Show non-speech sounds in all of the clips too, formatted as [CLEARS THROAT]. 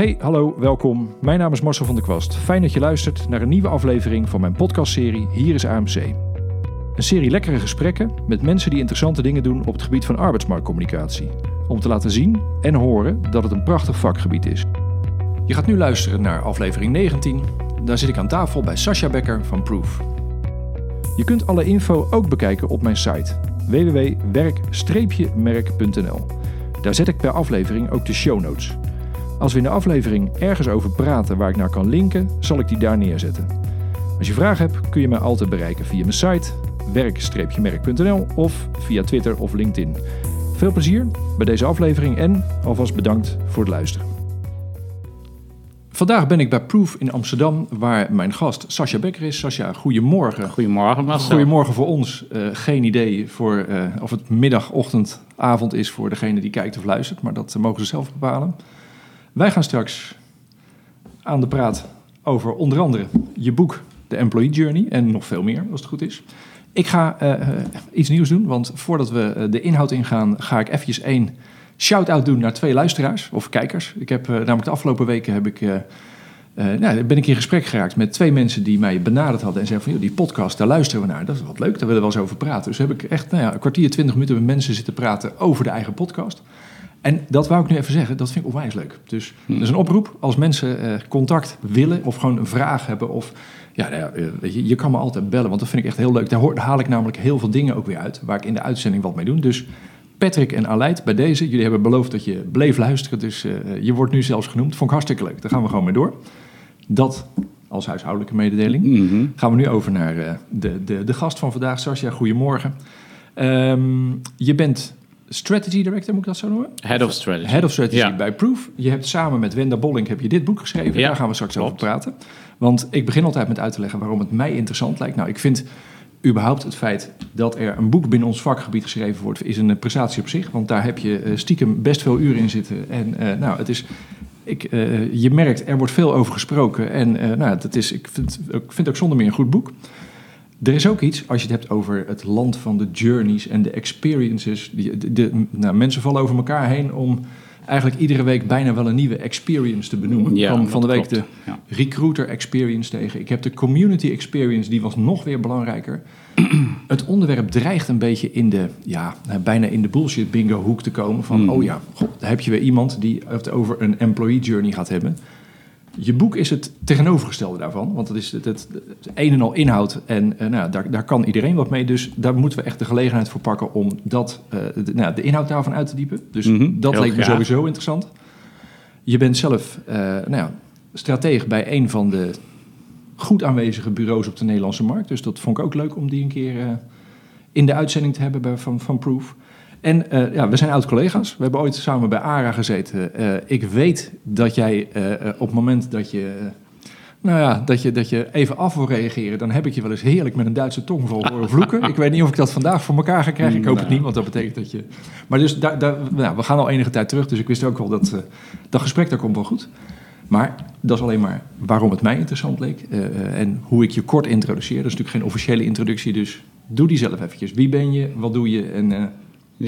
Hey, hallo, welkom. Mijn naam is Marcel van der Kwast. Fijn dat je luistert naar een nieuwe aflevering van mijn podcastserie Hier is AMC. Een serie lekkere gesprekken met mensen die interessante dingen doen op het gebied van arbeidsmarktcommunicatie. Om te laten zien en horen dat het een prachtig vakgebied is. Je gaat nu luisteren naar aflevering 19. Daar zit ik aan tafel bij Sascha Becker van Proof. Je kunt alle info ook bekijken op mijn site www.werk-merk.nl. Daar zet ik per aflevering ook de show notes. Als we in de aflevering ergens over praten waar ik naar kan linken, zal ik die daar neerzetten. Als je vragen hebt, kun je mij altijd bereiken via mijn site werk-merk.nl of via Twitter of LinkedIn. Veel plezier bij deze aflevering en alvast bedankt voor het luisteren. Vandaag ben ik bij Proof in Amsterdam, waar mijn gast Sascha Becker is. Sascha, goedemorgen. Goedemorgen, Marcel. Goedemorgen voor ons. Uh, geen idee voor, uh, of het middag, ochtend, avond is voor degene die kijkt of luistert, maar dat mogen ze zelf bepalen. Wij gaan straks aan de praat over onder andere je boek, The Employee Journey, en nog veel meer, als het goed is. Ik ga uh, iets nieuws doen, want voordat we de inhoud ingaan, ga ik eventjes één shout-out doen naar twee luisteraars of kijkers. Ik heb namelijk de afgelopen weken heb ik, nou, ben ik in gesprek geraakt met twee mensen die mij benaderd hadden en zeiden van, die podcast, daar luisteren we naar. Dat is wat leuk, daar willen we wel eens over praten. Dus heb ik echt nou ja, een kwartier, twintig minuten met mensen zitten praten over de eigen podcast. En dat wou ik nu even zeggen, dat vind ik onwijs leuk. Dus Hmm. dat is een oproep als mensen uh, contact willen of gewoon een vraag hebben. Of ja, nou ja weet je, je kan me altijd bellen, want dat vind ik echt heel leuk. Daar, hoor, daar haal ik namelijk heel veel dingen ook weer uit, waar ik in de uitzending wat mee doe. Dus Patrick en Aleid, bij deze, jullie hebben beloofd dat je bleef luisteren. Dus uh, je wordt nu zelfs genoemd. Vond ik hartstikke leuk. Daar gaan we gewoon mee door. Dat als huishoudelijke mededeling. Mhm. Mm -hmm. Gaan we nu over naar uh, de, de, de gast van vandaag, Sascha. Goedemorgen. Um, je bent Strategy Director, moet ik dat zo noemen? Head of Strategy. Head of Strategy ja. bij Proof. Je hebt samen met Wenda Bolling heb je dit boek geschreven. Ja, Daar gaan we straks klopt. over praten. Want ik begin altijd met uit te leggen waarom het mij interessant lijkt. Nou, ik vind überhaupt het feit dat er een boek binnen ons vakgebied geschreven wordt... is een prestatie op zich. Want daar heb je stiekem best veel uren in zitten. En uh, nou, het is... Ik, uh, je merkt, er wordt veel over gesproken. En uh, nou, dat is, ik, vind, ik vind het ook zonder meer een goed boek. Er is ook iets, als je het hebt over het land van de journeys en de experiences. Die, de, de, nou, mensen vallen over elkaar heen om eigenlijk iedere week bijna wel een nieuwe experience te benoemen. Ja, van, van de week klopt. de ja. recruiter experience tegen. Ik heb de community experience, die was nog weer belangrijker. [CLEARS THROAT] het onderwerp dreigt een beetje in de, ja, bijna in de bullshit bingo hoek te komen. Van, mm. oh ja, god, daar heb je weer iemand die het over een employee journey gaat hebben. Je boek is het tegenovergestelde daarvan, want het is het, het, het een en al inhoud en uh, nou, daar, daar kan iedereen wat mee. Dus daar moeten we echt de gelegenheid voor pakken om dat, uh, de, nou, de inhoud daarvan uit te diepen. Dus Mhm, mm -hmm, dat leek me sowieso interessant. Je bent zelf uh, nou ja, strateeg bij een van de goed aanwezige bureaus op de Nederlandse markt. Dus dat vond ik ook leuk om die een keer in de uitzending te hebben bij, van, van Proof. En uh, ja, we zijn oud-collega's. We hebben ooit samen bij ARA gezeten. Uh, ik weet dat jij uh, op het moment dat je, nou ja, dat, je, dat je even af wil reageren... dan heb ik je wel eens heerlijk met een Duitse tongval horen vloeken. ik weet niet of ik dat vandaag voor elkaar ga krijgen. Ik hoop het niet, want dat betekent dat je... Maar dus daar, daar, nou, we gaan al enige tijd terug. Dus ik wist ook wel dat dat gesprek, daar komt wel goed. Maar dat is alleen maar waarom het mij interessant leek. en hoe ik je kort introduceer. Dat is natuurlijk geen officiële introductie, dus doe die zelf eventjes. Wie ben je, wat doe je en...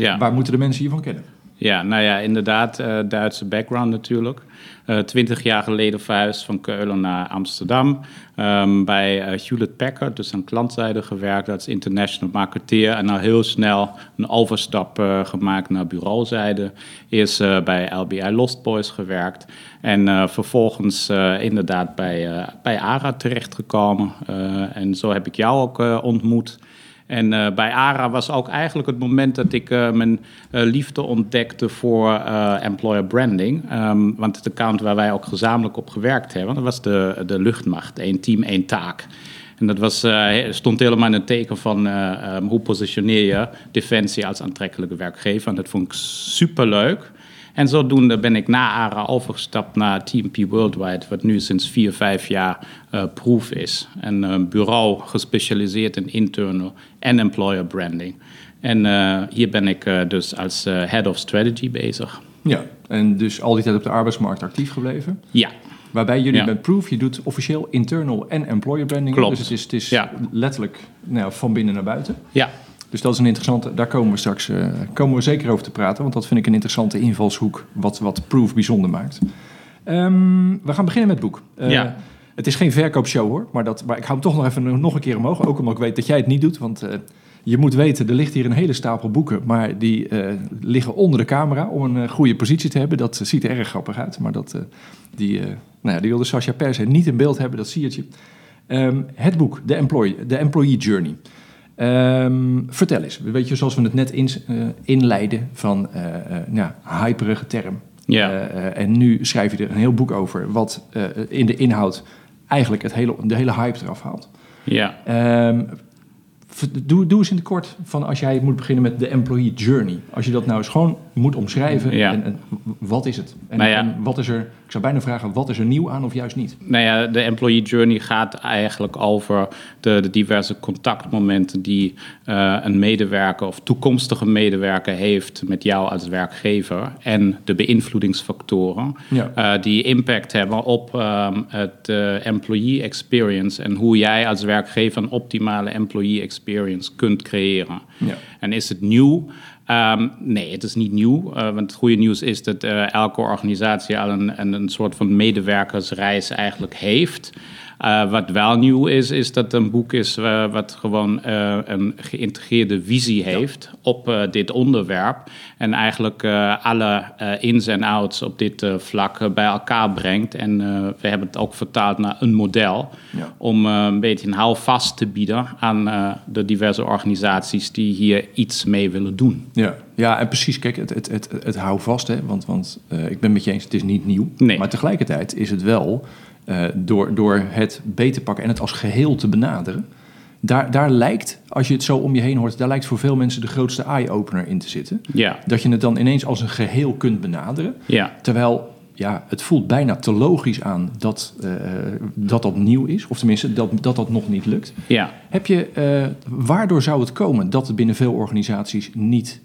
Ja. Waar moeten de mensen hiervan kennen? Ja, nou ja, inderdaad, uh, Duitse background natuurlijk. Uh, twintig jaar geleden verhuisd van Keulen naar Amsterdam. Um, bij uh, Hewlett Packard, dus aan klantzijde gewerkt als international marketeer. En nou heel snel een overstap gemaakt naar bureauzijde. Eerst bij LBI Lost Boys gewerkt. En vervolgens inderdaad bij, bij ARA terechtgekomen. en zo heb ik jou ook ontmoet. En uh, bij ARA was ook eigenlijk het moment dat ik uh, mijn uh, liefde ontdekte voor employer branding. Um, want het account waar wij ook gezamenlijk op gewerkt hebben, dat was de, de luchtmacht. één team, één taak. En dat was, stond helemaal in het teken van um, hoe positioneer je Defensie als aantrekkelijke werkgever. En dat vond ik superleuk. En zodoende ben ik na ARA overgestapt naar TMP Worldwide, wat nu sinds vier, vijf jaar uh, proef is. Een uh, bureau gespecialiseerd in internal en employer branding. En uh, hier ben ik dus als head of strategy bezig. Ja, en dus al die tijd op de arbeidsmarkt actief gebleven? Ja. Waarbij jullie ja. met Proof, je doet officieel internal en employer branding. Klopt. Dus het is, het is ja. letterlijk nou, van binnen naar buiten. Ja. Dus dat is een interessante, daar komen we straks uh, komen we zeker over te praten, want dat vind ik een interessante invalshoek wat, wat Proof bijzonder maakt. Ehm, we gaan beginnen met het boek. Eh, Ja. Het is geen verkoopshow hoor, maar, dat, maar ik hou hem toch nog even nog een keer omhoog. Ook omdat ik weet dat jij het niet doet. Want eh, je moet weten, er ligt hier een hele stapel boeken. Maar die eh, liggen onder de camera om een eh, goede positie te hebben. Dat ziet er erg grappig uit. Maar dat, eh, die, eh, nou ja, die wilde Sascha per se niet in beeld hebben, dat zie je. Ehm, het boek, The Employee, The Employee Journey. Ehm, vertel eens, weet je, zoals we het net in, eh, inleiden van ja, hyperige term. Ja. En nu schrijf je er een heel boek over, wat in de inhoud eigenlijk het hele, de hele hype eraf haalt. Ja. Ehm, doe, doe eens in het kort van als jij moet beginnen met de employee journey. Als je dat nou eens gewoon moet omschrijven. Ja. En, en wat is het? En, Nou ja. en wat is er, zou bijna vragen, wat is er nieuw aan of juist niet? Nou ja, de employee journey gaat eigenlijk over de, de diverse contactmomenten die eh, een medewerker of toekomstige medewerker heeft met jou als werkgever en de beïnvloedingsfactoren Ja. eh, die impact hebben op ehm, het eh, employee experience en hoe jij als werkgever een optimale employee experience kunt creëren. Ja. En is het nieuw? Ehm, nee, het is niet nieuw. eh, want het goede nieuws is dat eh, elke organisatie al een, een, een soort van medewerkersreis eigenlijk heeft. Eh, wat wel nieuw is, is dat het een boek is eh, wat gewoon eh, een geïntegreerde visie heeft op dit onderwerp. En eigenlijk alle ins en outs op dit vlak bij elkaar brengt. En we hebben het ook vertaald naar een model Ja. om een beetje een houvast te bieden aan de diverse organisaties die hier iets mee willen doen. Ja, ja en precies. Kijk, het, het, het, het hou vast, hè, want, want ik ben met je eens, het is niet nieuw. Nee. Maar tegelijkertijd is het wel, eh, door, door het beter pakken en het als geheel te benaderen, daar, daar lijkt, als je het zo om je heen hoort, daar lijkt voor veel mensen de grootste eye-opener in te zitten. Ja, Dat je het dan ineens als een geheel kunt benaderen. ja, Terwijl, ja, het voelt bijna te logisch aan dat eh, dat, dat nieuw is. Of tenminste, dat, dat dat nog niet lukt. ja. Heb je, eh, waardoor zou het komen dat het binnen veel organisaties niet,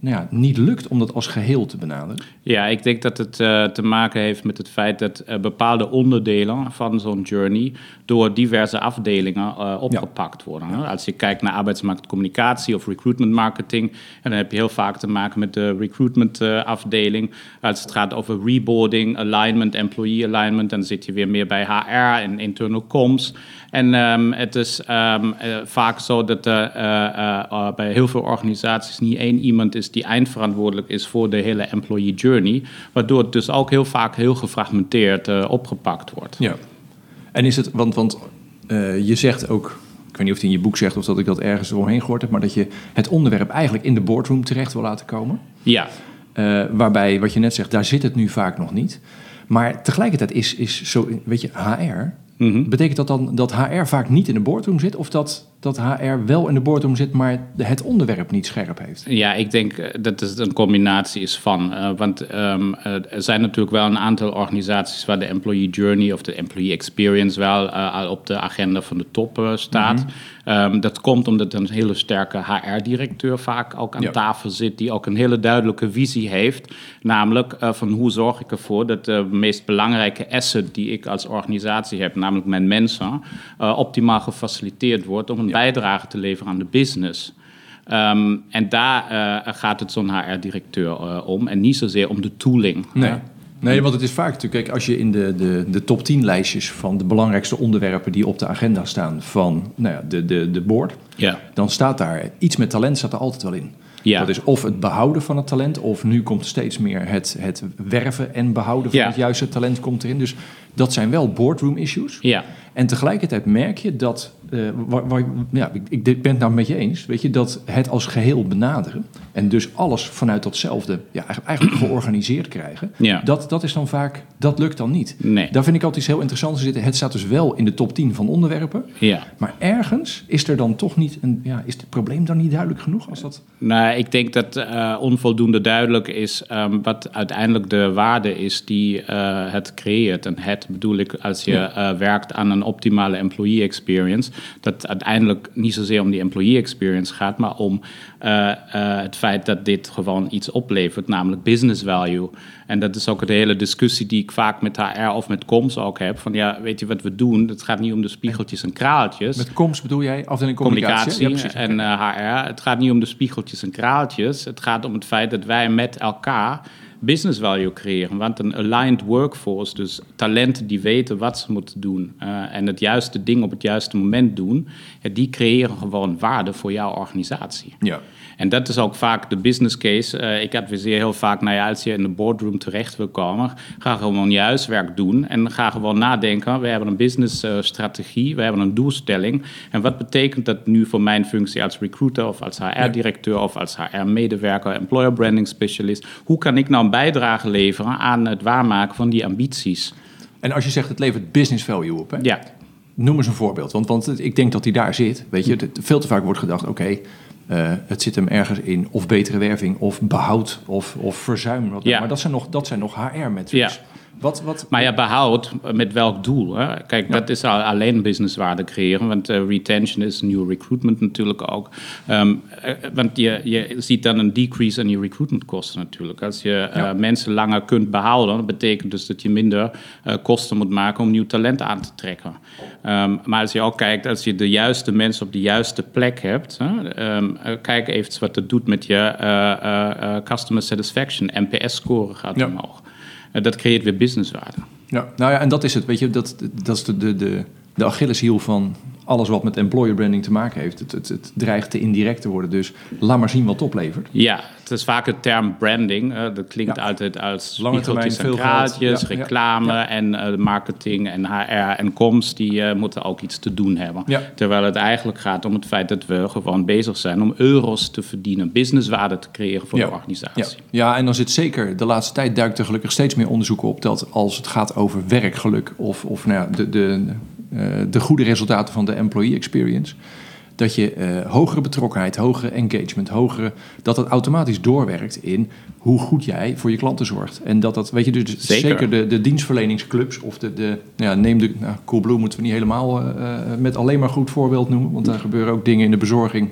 nou ja, niet lukt om dat als geheel te benaderen? Ja, ik denk dat het eh, te maken heeft met het feit dat eh, bepaalde onderdelen van zo'n journey door diverse afdelingen eh, opgepakt worden. hè. Als je kijkt naar arbeidsmarktcommunicatie of recruitment marketing, en dan heb je heel vaak te maken met de recruitment afdeling. Als het gaat over reboarding, alignment, employee alignment, dan zit je weer meer bij HR en internal comms. En ehm, het is ehm, eh, vaak zo dat er bij heel veel organisaties niet één iemand is die eindverantwoordelijk is voor de hele employee journey. Waardoor het dus ook heel vaak heel gefragmenteerd eh, opgepakt wordt. Ja. En is het, want, want eh, je zegt ook, ik weet niet of het in je boek zegt of dat ik dat ergens eromheen gehoord heb, maar dat je het onderwerp eigenlijk in de boardroom terecht wil laten komen. Ja, Eh, waarbij, wat je net zegt, daar zit het nu vaak nog niet. Maar tegelijkertijd is, is zo, weet je, HR. Mhm. Betekent dat dan dat HR vaak niet in de boardroom zit? Of dat, dat HR wel in de boardroom zit, maar het onderwerp niet scherp heeft? Ja, ik denk eh, dat het een combinatie is van. eh, want ehm, eh, er zijn natuurlijk wel een aantal organisaties waar de employee journey of de employee experience wel al op de agenda van de top staat. Ehm, dat komt omdat een hele sterke HR-directeur vaak ook aan Ja. tafel zit, die ook een hele duidelijke visie heeft. Namelijk van hoe zorg ik ervoor dat de meest belangrijke asset die ik als organisatie heb, namelijk mijn mensen, optimaal gefaciliteerd wordt om een bijdrage te leveren aan de business. Ehm, en daar eh, gaat het zo'n HR-directeur eh, om en niet zozeer om de tooling. Nee. Nee, want het is vaak natuurlijk, kijk, als je in de, de, de top 10 lijstjes van de belangrijkste onderwerpen die op de agenda staan van nou ja, de, de, de board, ja. dan staat daar iets met talent staat er altijd wel in. Ja. Dat is of het behouden van het talent, of nu komt steeds meer het, het werven en behouden van Ja. het juiste talent komt erin. Dus dat zijn wel boardroom issues. Ja. En tegelijkertijd merk je dat, eh, waar, waar- ja, ik, ik ben het nou met je eens, weet je, dat het als geheel benaderen en dus alles vanuit datzelfde, ja, eigenlijk- [CLEARS THROAT] georganiseerd krijgen, Ja. dat, dat is dan vaak, dat lukt dan niet. Nee. Daar vind ik altijd iets heel interessants zitten. Het staat dus wel in de top 10 van onderwerpen, Ja. maar ergens is er dan toch niet een, ja, is het probleem dan niet duidelijk genoeg als dat... Nou, ik denk dat eh, onvoldoende duidelijk is ehm, wat uiteindelijk de waarde is die eh, het creëert. En het bedoel ik als je werkt aan een optimale employee experience, dat het uiteindelijk niet zozeer om die employee experience gaat, maar om eh, eh, het feit dat dit gewoon iets oplevert, namelijk business value. En dat is ook de hele discussie die ik vaak met HR of met comms ook heb. Van ja, weet je wat we doen? Het gaat niet om de spiegeltjes en kraaltjes Met comms bedoel jij, afdeling communicatie? communicatie? Ja, en eh, HR. Het gaat niet om de spiegeltjes en kraaltjes. Het gaat om het feit dat wij met elkaar business value creëren. Want een aligned workforce, dus talenten die weten wat ze moeten doen uh, en het juiste ding op het juiste moment doen, die creëren gewoon waarde voor jouw organisatie. Ja. En dat is ook vaak de business case. Uh, ik adviseer heel vaak, nou ja, als je in de boardroom terecht wil komen, ga gewoon je huiswerk doen en ga gewoon nadenken. We hebben een business uh, strategie, we hebben een doelstelling. En wat betekent dat nu voor mijn functie als recruiter of als HR-directeur of als HR-medewerker, employer branding specialist? Hoe kan ik nou een bijdrage leveren aan het waarmaken van die ambities? En als je zegt het levert business value op, hè? Ja. Noem eens een voorbeeld, want, want ik denk dat die daar zit. Weet je, veel te vaak wordt gedacht, oké, uh, het zit hem ergens in of betere werving of behoud of, of verzuim. Ja. Maar dat zijn nog, dat zijn nog HR-metrics. Ja. Wat, wat, maar ja, behoud met welk doel? Hè? Kijk, ja. dat is al alleen businesswaarde creëren, want uh, retention is new recruitment natuurlijk ook. Um, uh, want je, je ziet dan een decrease in je recruitmentkosten natuurlijk. Als je uh, ja. mensen langer kunt behouden, dat betekent dus dat je minder kosten moet maken om nieuw talent aan te trekken. Um, maar als je ook kijkt, als je de juiste mensen op de juiste plek hebt, um, kijk even wat dat doet met je customer satisfaction. NPS-score gaat ja. omhoog. Dat creëert weer businesswaarde. Ja, nou ja, en dat is het. Weet je, dat, dat is de, de, de, de Achilleshiel van alles wat met employer branding te maken heeft. Het, het, het dreigt te indirect te worden. Dus laat maar zien wat het oplevert. Ja, het is vaak het term branding. Uh, dat klinkt ja. altijd als lange termijn, veel ja, reclame ja, en uh, marketing en HR en comms. Die uh, moeten ook iets te doen hebben. Terwijl het eigenlijk gaat om het feit dat we gewoon bezig zijn om euro's te verdienen. Businesswaarde te creëren voor de organisatie. Ja. en dan zit zeker, de laatste tijd duikt er gelukkig steeds meer onderzoek op... dat als het gaat over werkgeluk of, of nou de, de, de goede resultaten van de employee experience. Dat je uh, hogere betrokkenheid, hogere engagement, hogere. dat dat automatisch doorwerkt in hoe goed jij voor je klanten zorgt. En dat dat, weet je, dus zeker, zeker de, de dienstverleningsclubs of de. de ja, neem de. Nou, Coolblue moeten we niet helemaal uh, met alleen maar goed voorbeeld noemen, want daar gebeuren ook dingen in de bezorging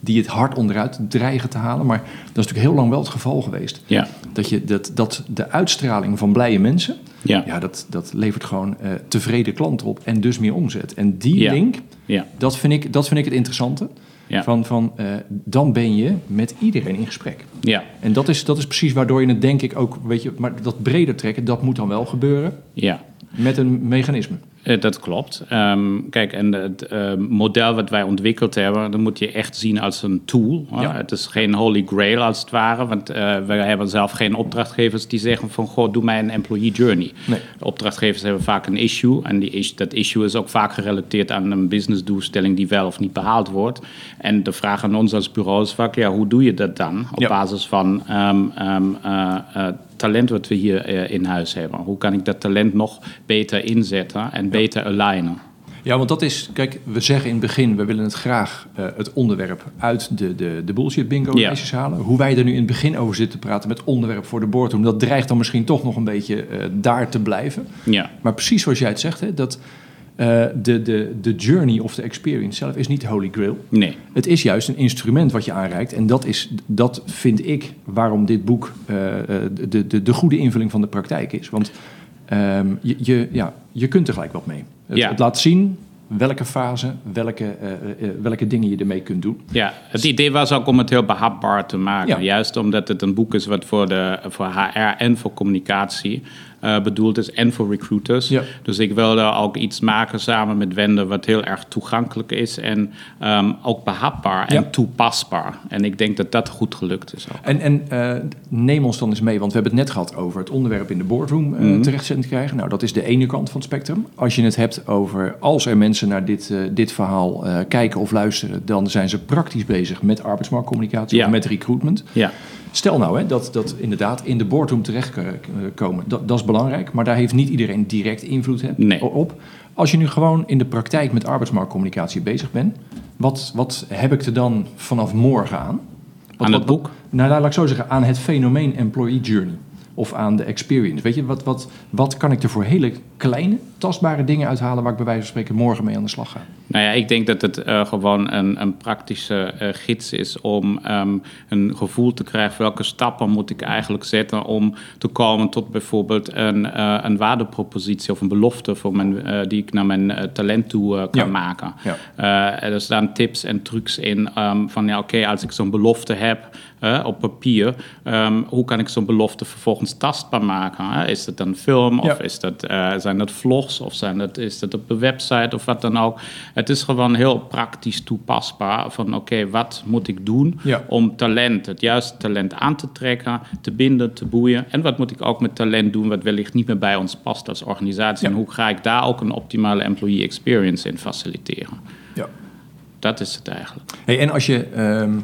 die het hard onderuit dreigen te halen. Maar dat is natuurlijk heel lang wel het geval geweest. Ja. Dat, je, dat, dat de uitstraling van blije mensen, ja. Ja, dat, dat levert gewoon uh, tevreden klanten op en dus meer omzet. En die ja. link, ja. dat, vind ik, dat vind ik het interessante. Ja. Van, van uh, dan ben je met iedereen in gesprek. Ja. En dat is, dat is precies waardoor je het denk ik ook, weet je, maar dat breder trekken, dat moet dan wel gebeuren. Ja. Met een mechanisme. Uh, dat klopt. Um, kijk, en het uh, model wat wij ontwikkeld hebben, dat moet je echt zien als een tool. Ja. Het is geen holy grail als het ware, want uh, we hebben zelf geen opdrachtgevers die zeggen van, goh, doe mij een employee journey. Nee. De opdrachtgevers hebben vaak een issue en die is, dat issue is ook vaak gerelateerd aan een businessdoelstelling die wel of niet behaald wordt. En de vraag aan ons als bureau is vaak, ja, hoe doe je dat dan? Op Ja. basis van um, um, talent wat we hier uh, in huis hebben. Hoe kan ik dat talent nog beter inzetten en beter alignen? Ja, want dat is, kijk, we zeggen in het begin, we willen het graag uh, het onderwerp uit de, de, de bullshit bingo Ja. halen. Hoe wij er nu in het begin over zitten te praten met onderwerp voor de boardroom, dat dreigt dan misschien toch nog een beetje uh, daar te blijven. Ja, Maar precies zoals jij het zegt, hè, dat uh, de, de, de journey of de experience zelf is niet de holy grail. nee. Het is juist een instrument wat je aanreikt. En dat, is, dat vind ik waarom dit boek uh, de, de, de goede invulling van de praktijk is. Want um, je, je, ja, je kunt er gelijk wat mee. Het, Ja. het laat zien welke fase, welke, uh, welke dingen je ermee kunt doen. Ja, het idee was ook om het heel behapbaar te maken. Ja. Juist omdat het een boek is wat voor, de, voor HR en voor communicatie uh, bedoeld is en voor recruiters. Ja. Dus ik wilde ook iets maken samen met Wende wat heel erg toegankelijk is en um, ook behapbaar en Ja. toepasbaar. En ik denk dat dat goed gelukt is ook. En, en uh, neem ons dan eens mee, want we hebben het net gehad over het onderwerp in de boardroom uh, Mhm. terecht te krijgen. Nou, dat is de ene kant van het spectrum. Als je het hebt over als er mensen naar dit, dit verhaal kijken of luisteren, dan zijn ze praktisch bezig met arbeidsmarktcommunicatie Ja. of met recruitment. Ja, Stel nou hè, dat, dat inderdaad in de boardroom terechtkomen, dat, dat is belangrijk, maar daar heeft niet iedereen direct invloed hè, Nee. op. Als je nu gewoon in de praktijk met arbeidsmarktcommunicatie bezig bent, wat, wat heb ik er dan vanaf morgen aan? Wat, Aan het boek? Nou, laat ik zo zeggen, aan het fenomeen employee journey. Of aan de experience. Weet je, wat, wat, wat kan ik er voor hele kleine, tastbare dingen uithalen waar ik bij wijze van spreken morgen mee aan de slag ga? Nou ja, ik denk dat het uh, gewoon een, een praktische uh, gids is om um, een gevoel te krijgen welke stappen moet ik eigenlijk zetten om te komen tot bijvoorbeeld een, uh, een waardepropositie of een belofte voor mijn, die ik naar mijn talent toe kan Ja. maken. Ja. er staan tips en trucs in um, van ja, oké, okay, als ik zo'n belofte heb op papier, um, hoe kan ik zo'n belofte vervolgens tastbaar maken. Hè? Is dat een film of Ja. is dat, eh, zijn dat vlogs of zijn dat, is dat op de website of wat dan ook. Het is gewoon heel praktisch toepasbaar van oké, wat moet ik doen Ja. om talent, het juiste talent aan te trekken, te binden, te boeien. En wat moet ik ook met talent doen wat wellicht niet meer bij ons past als organisatie. Ja. En hoe ga ik daar ook een optimale employee experience in faciliteren. Ja. Dat is het eigenlijk. Hey, en als je, ehm,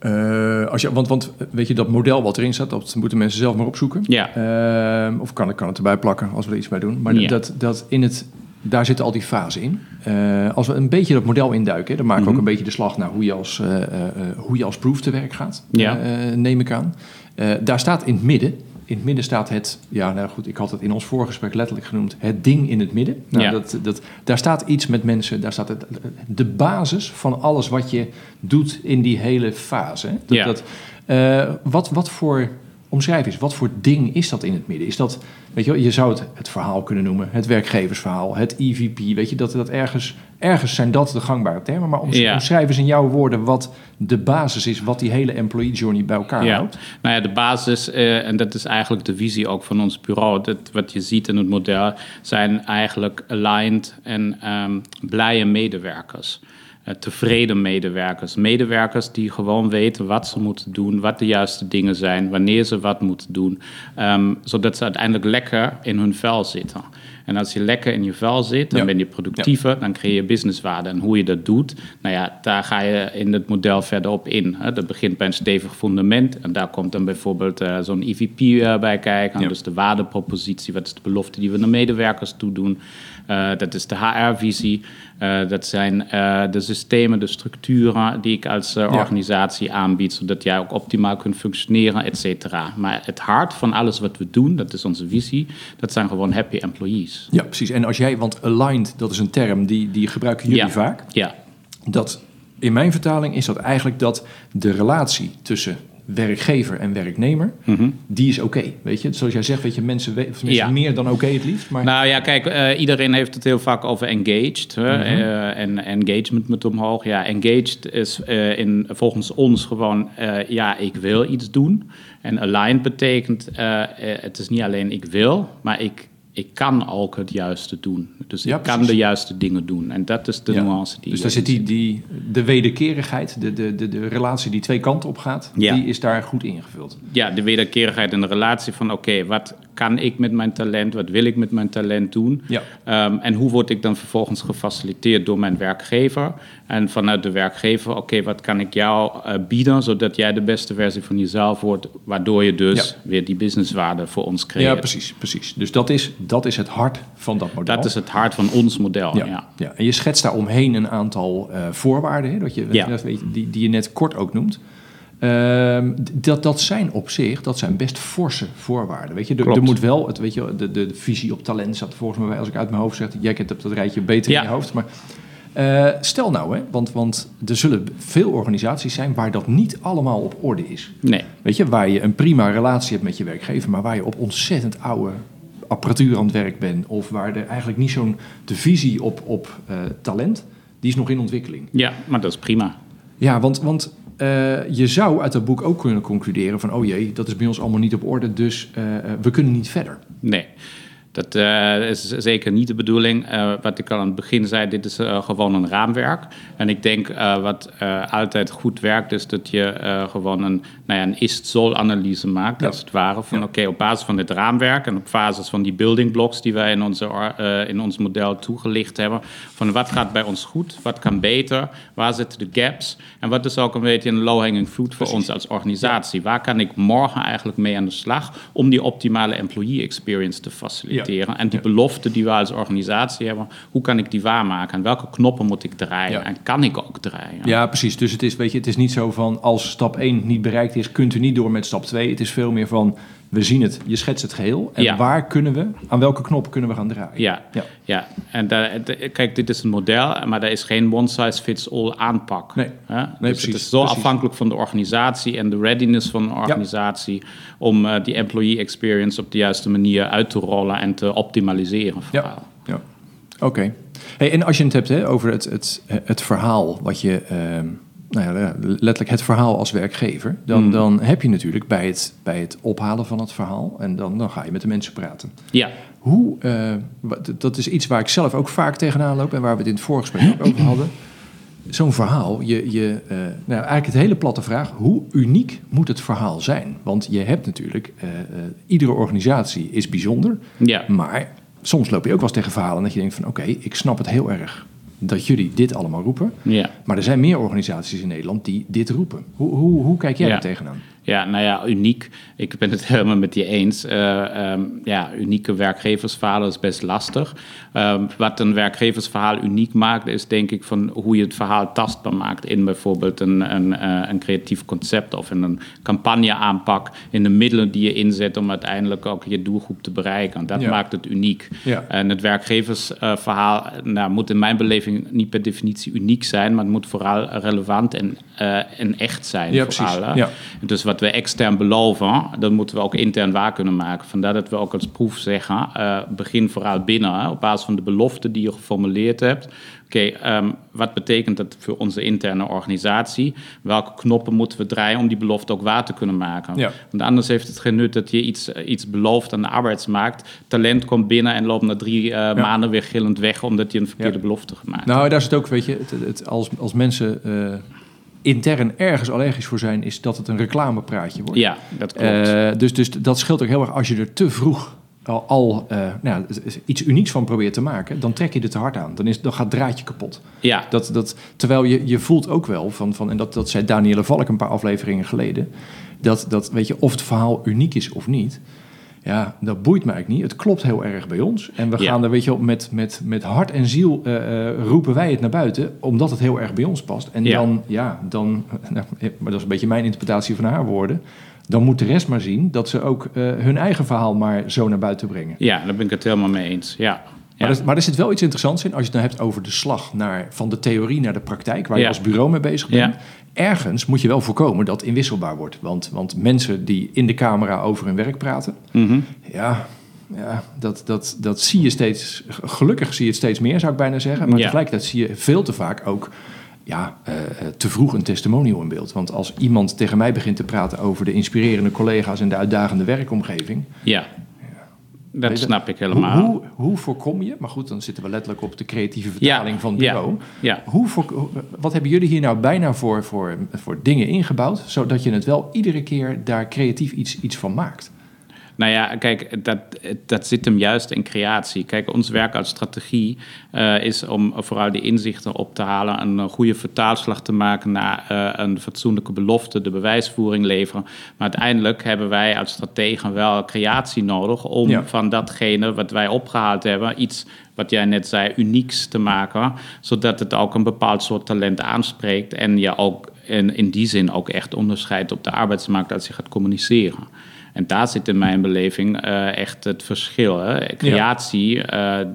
eh, als je want, want weet je, dat model wat erin staat, dat moeten mensen zelf maar opzoeken. Ja. Ehm, of kan, ik kan het erbij plakken als we er iets bij doen. Maar Ja. dat, dat in het, daar zitten al die fasen in. Eh, als we een beetje dat model induiken, dan maken we ook Mhm. een beetje de slag naar hoe je als, eh, hoe je als proof te werk gaat. Ja. neem ik aan. Daar staat in het midden. In het midden staat het, ja, nou goed, ik had het in ons voorgesprek letterlijk genoemd, het ding in het midden. Nou, Ja. dat, dat, daar staat iets met mensen, daar staat het, de basis van alles wat je doet in die hele fase. Dat, Ja. dat, eh, wat, wat voor, omschrijf eens, wat voor ding is dat in het midden? Is dat, weet je wel, je zou het het verhaal kunnen noemen, het werkgeversverhaal, het EVP, weet je, dat, dat ergens, ergens zijn dat de gangbare termen, maar oms- Ja. omschrijf eens in jouw woorden wat de basis is, wat die hele employee journey bij elkaar Ja, houdt. nou ja, de basis, eh, en dat is eigenlijk de visie ook van ons bureau. Dat, wat je ziet in het model zijn eigenlijk aligned en ehm, blije medewerkers. Eh, tevreden medewerkers. Medewerkers die gewoon weten wat ze moeten doen, wat de juiste dingen zijn, wanneer ze wat moeten doen, ehm, zodat ze uiteindelijk lekker in hun vel zitten. En als je lekker in je vel zit, dan Ja. ben je productiever, dan creëer je businesswaarde. En hoe je dat doet, nou ja, daar ga je in het model verder op in. Dat begint bij een stevig fundament. En daar komt dan bijvoorbeeld eh, zo'n EVP eh, bij kijken. Ja. Dus de waardepropositie, wat is de belofte die we de medewerkers toedoen. Eh, dat is de HR-visie. Eh, dat zijn eh, de systemen, de structuren die ik als Ja. organisatie aanbied, zodat jij ook optimaal kunt functioneren, et cetera. Maar het hart van alles wat we doen, dat is onze visie, dat zijn gewoon happy employees. Ja, precies. En als jij, want aligned, dat is een term die, die gebruiken jullie Ja. vaak. Ja, Dat, in mijn vertaling is dat eigenlijk dat de relatie tussen werkgever en werknemer, die is oké. weet je, zoals jij zegt, weet je, mensen, we- of tenminste Ja. meer dan oké het liefst. Maar Nou ja, kijk, eh, iedereen heeft het heel vaak over engaged. Hè? Eh, en engagement moet omhoog. Ja, engaged is eh, in, volgens ons gewoon, ja, ik wil iets doen. En aligned betekent, het is niet alleen ik wil, maar ik, ik kan ook het juiste doen. Dus Ja, ik kan de juiste dingen doen. En dat is de Ja. nuance die dus daar zit die, die, de wederkerigheid, de, de, de, de relatie die twee kanten op gaat, Ja. die is daar goed ingevuld. ja, de wederkerigheid en de relatie van... oké, wat kan ik met mijn talent? Wat wil ik met mijn talent doen? Ehm, en hoe word ik dan vervolgens gefaciliteerd door mijn werkgever? En vanuit de werkgever, oké, wat kan ik jou eh, bieden... zodat jij de beste versie van jezelf wordt... waardoor je dus Ja. weer die businesswaarde voor ons creëert. Ja, precies, precies. Dus dat is, dat is het hart van dat model. Dat is het hart van ons model, ja. Ja, ja. en je schetst daar omheen een aantal eh, voorwaarden, hè, dat je, Ja. dat die, die je net kort ook noemt. Ehm, dat, dat zijn op zich, dat zijn best forse voorwaarden. Weet je, er, er moet wel, het, weet je, de, de, de visie op talent zat volgens mij, als ik uit mijn hoofd zeg, jij kent dat, dat rijtje beter in je hoofd. Maar eh, stel nou, hè, want, want er zullen veel organisaties zijn waar dat niet allemaal op orde is. Nee, Weet je, waar je een prima relatie hebt met je werkgever, maar waar je op ontzettend oude apparatuur aan het werk bent. Of waar er eigenlijk niet zo'n de visie op, op eh, talent, die is nog in ontwikkeling. ja, maar dat is prima. Ja, want, want eh, je zou uit dat boek ook kunnen concluderen van, oh jee, dat is bij ons allemaal niet op orde, dus we kunnen niet verder. Nee, dat eh, is zeker niet de bedoeling. Eh, wat ik al aan het begin zei, dit is eh, gewoon een raamwerk. En ik denk wat altijd goed werkt, is dat je gewoon een, nou ja, een is-het-zo-analyse maakt, Ja. als het ware. Van Ja. oké, op basis van dit raamwerk en op basis van die building blocks die wij in, onze, eh, in ons model toegelicht hebben. Van wat gaat bij ons goed, wat kan beter, waar zitten de gaps en wat is ook een beetje een low-hanging fruit voor ons als organisatie. Waar kan ik morgen eigenlijk mee aan de slag om die optimale employee experience te faciliteren? En die belofte die we als organisatie hebben, hoe kan ik die waarmaken? En welke knoppen moet ik draaien? En kan ik ook draaien? Ja, precies. Dus het is, weet je, het is niet zo van, als stap 1 niet bereikt is, kunt u niet door met stap 2. Het is veel meer van, we zien het, je schetst het geheel. En Ja. waar kunnen we, aan welke knop kunnen we gaan draaien? Ja, Ja. ja. en daar, kijk, dit is een model, maar daar is geen one-size-fits-all aanpak. Nee. Hè? Nee, dus precies, Het is zo precies. afhankelijk van de organisatie en de readiness van de organisatie om eh, die employee experience op de juiste manier uit te rollen en te optimaliseren. Ja, vooral. ja. oké. Hey, en als je het hebt hè, over het, het, het verhaal wat je, ehm, nou ja, letterlijk het verhaal als werkgever, dan, Mm. dan heb je natuurlijk bij het, bij het ophalen van het verhaal en dan, dan ga je met de mensen praten. Ja, Hoe, eh, dat is iets waar ik zelf ook vaak tegenaan loop en waar we het in het voorgesprek ook over hadden. Zo'n verhaal, je, je, eh, nou, eigenlijk het hele platte vraag, hoe uniek moet het verhaal zijn? Want je hebt natuurlijk, eh, iedere organisatie is bijzonder, ja. maar soms loop je ook wel eens tegen verhalen dat je denkt van oké, ik snap het heel erg dat jullie dit allemaal roepen. ja. Maar er zijn meer organisaties in Nederland die dit roepen. Hoe, hoe, hoe kijk jij daar tegenaan? Ja, nou ja, uniek. Ik ben het [LAUGHS] helemaal met je eens. Eh, ehm, ja, unieke werkgeversverhalen is best lastig. Ehm, wat een werkgeversverhaal uniek maakt, is denk ik van hoe je het verhaal tastbaar maakt in bijvoorbeeld een, een, eh, een creatief concept of in een campagneaanpak, in de middelen die je inzet om uiteindelijk ook je doelgroep te bereiken. Dat Ja. maakt het uniek. Ja. En het werkgeversverhaal nou, moet in mijn beleving niet per definitie uniek zijn, maar het moet vooral relevant en, eh, en echt zijn. Ja, vooral, precies. Ja. Dus wat we extern beloven, dat moeten we ook intern waar kunnen maken. Vandaar dat we ook als proef zeggen, eh, begin vooral binnen, hè, op basis van de beloften die je geformuleerd hebt. Oké, ehm, wat betekent dat voor onze interne organisatie? Welke knoppen moeten we draaien om die belofte ook waar te kunnen maken? Ja. Want anders heeft het geen nut dat je iets, eh, iets belooft aan de arbeidsmarkt. Talent komt binnen en loopt na drie eh, maanden weer gillend weg omdat je een verkeerde Ja. belofte gemaakt hebt. Nou, daar is het ook, weet je, het, het, als, als mensen intern ergens allergisch voor zijn, is dat het een reclamepraatje wordt. Ja, dat klopt. Eh, dus, dus dat scheelt ook heel erg als je er te vroeg al, al eh, nou, iets unieks van probeert te maken, dan trek je er te hard aan. Dan, is, dan gaat het draadje kapot. ja, Dat, dat, terwijl je, je voelt ook wel, van, van, en dat, dat zei Danielle Valk een paar afleveringen geleden, dat, dat weet je, of het verhaal uniek is of niet, ja, dat boeit mij eigenlijk niet. Het klopt heel erg bij ons. En we Ja. gaan er, weet je, wel, met, met, met hart en ziel eh, eh, roepen wij het naar buiten, omdat het heel erg bij ons past. En Ja. dan, ja, dan, [LAUGHS] nou, maar dat is een beetje mijn interpretatie van haar woorden. Dan moet de rest maar zien dat ze ook eh, hun eigen verhaal maar zo naar buiten brengen. ja, daar ben ik het helemaal mee eens. Ja. Ja. Maar, er, maar er zit wel iets interessants in als je het dan hebt over de slag naar, van de theorie naar de praktijk, waar je Ja. als bureau mee bezig bent. Ja. Ergens moet je wel voorkomen dat inwisselbaar wordt. Want, want mensen die in de camera over hun werk praten, Mhm. ja, ja dat, dat, dat zie je steeds, gelukkig zie je het steeds meer zou ik bijna zeggen. Maar Ja. tegelijkertijd zie je veel te vaak ook ja, eh, eh, te vroeg een testimonial in beeld. Want als iemand tegen mij begint te praten over de inspirerende collega's en de uitdagende werkomgeving, Ja, dat snap ik helemaal. hoe, hoe voorkom je, maar goed, dan zitten we letterlijk op de creatieve vertaling van ja, bureau. ja. Hoe voor, hoe- wat hebben jullie hier nou bijna voor, voor, voor dingen ingebouwd, zodat je het wel iedere keer daar creatief iets, iets van maakt? Nou ja, kijk, dat, dat zit hem juist in creatie. Kijk, ons werk als strategie eh, is om vooral die inzichten op te halen, een goede vertaalslag te maken naar eh, een fatsoenlijke belofte, de bewijsvoering leveren. Maar uiteindelijk hebben wij als strategen wel creatie nodig om Ja. van datgene wat wij opgehaald hebben, iets wat jij net zei, unieks te maken, zodat het ook een bepaald soort talent aanspreekt en je ook in, in die zin ook echt onderscheidt op de arbeidsmarkt als je gaat communiceren. En daar zit in mijn beleving eh, echt het verschil. Hè? Creatie, eh,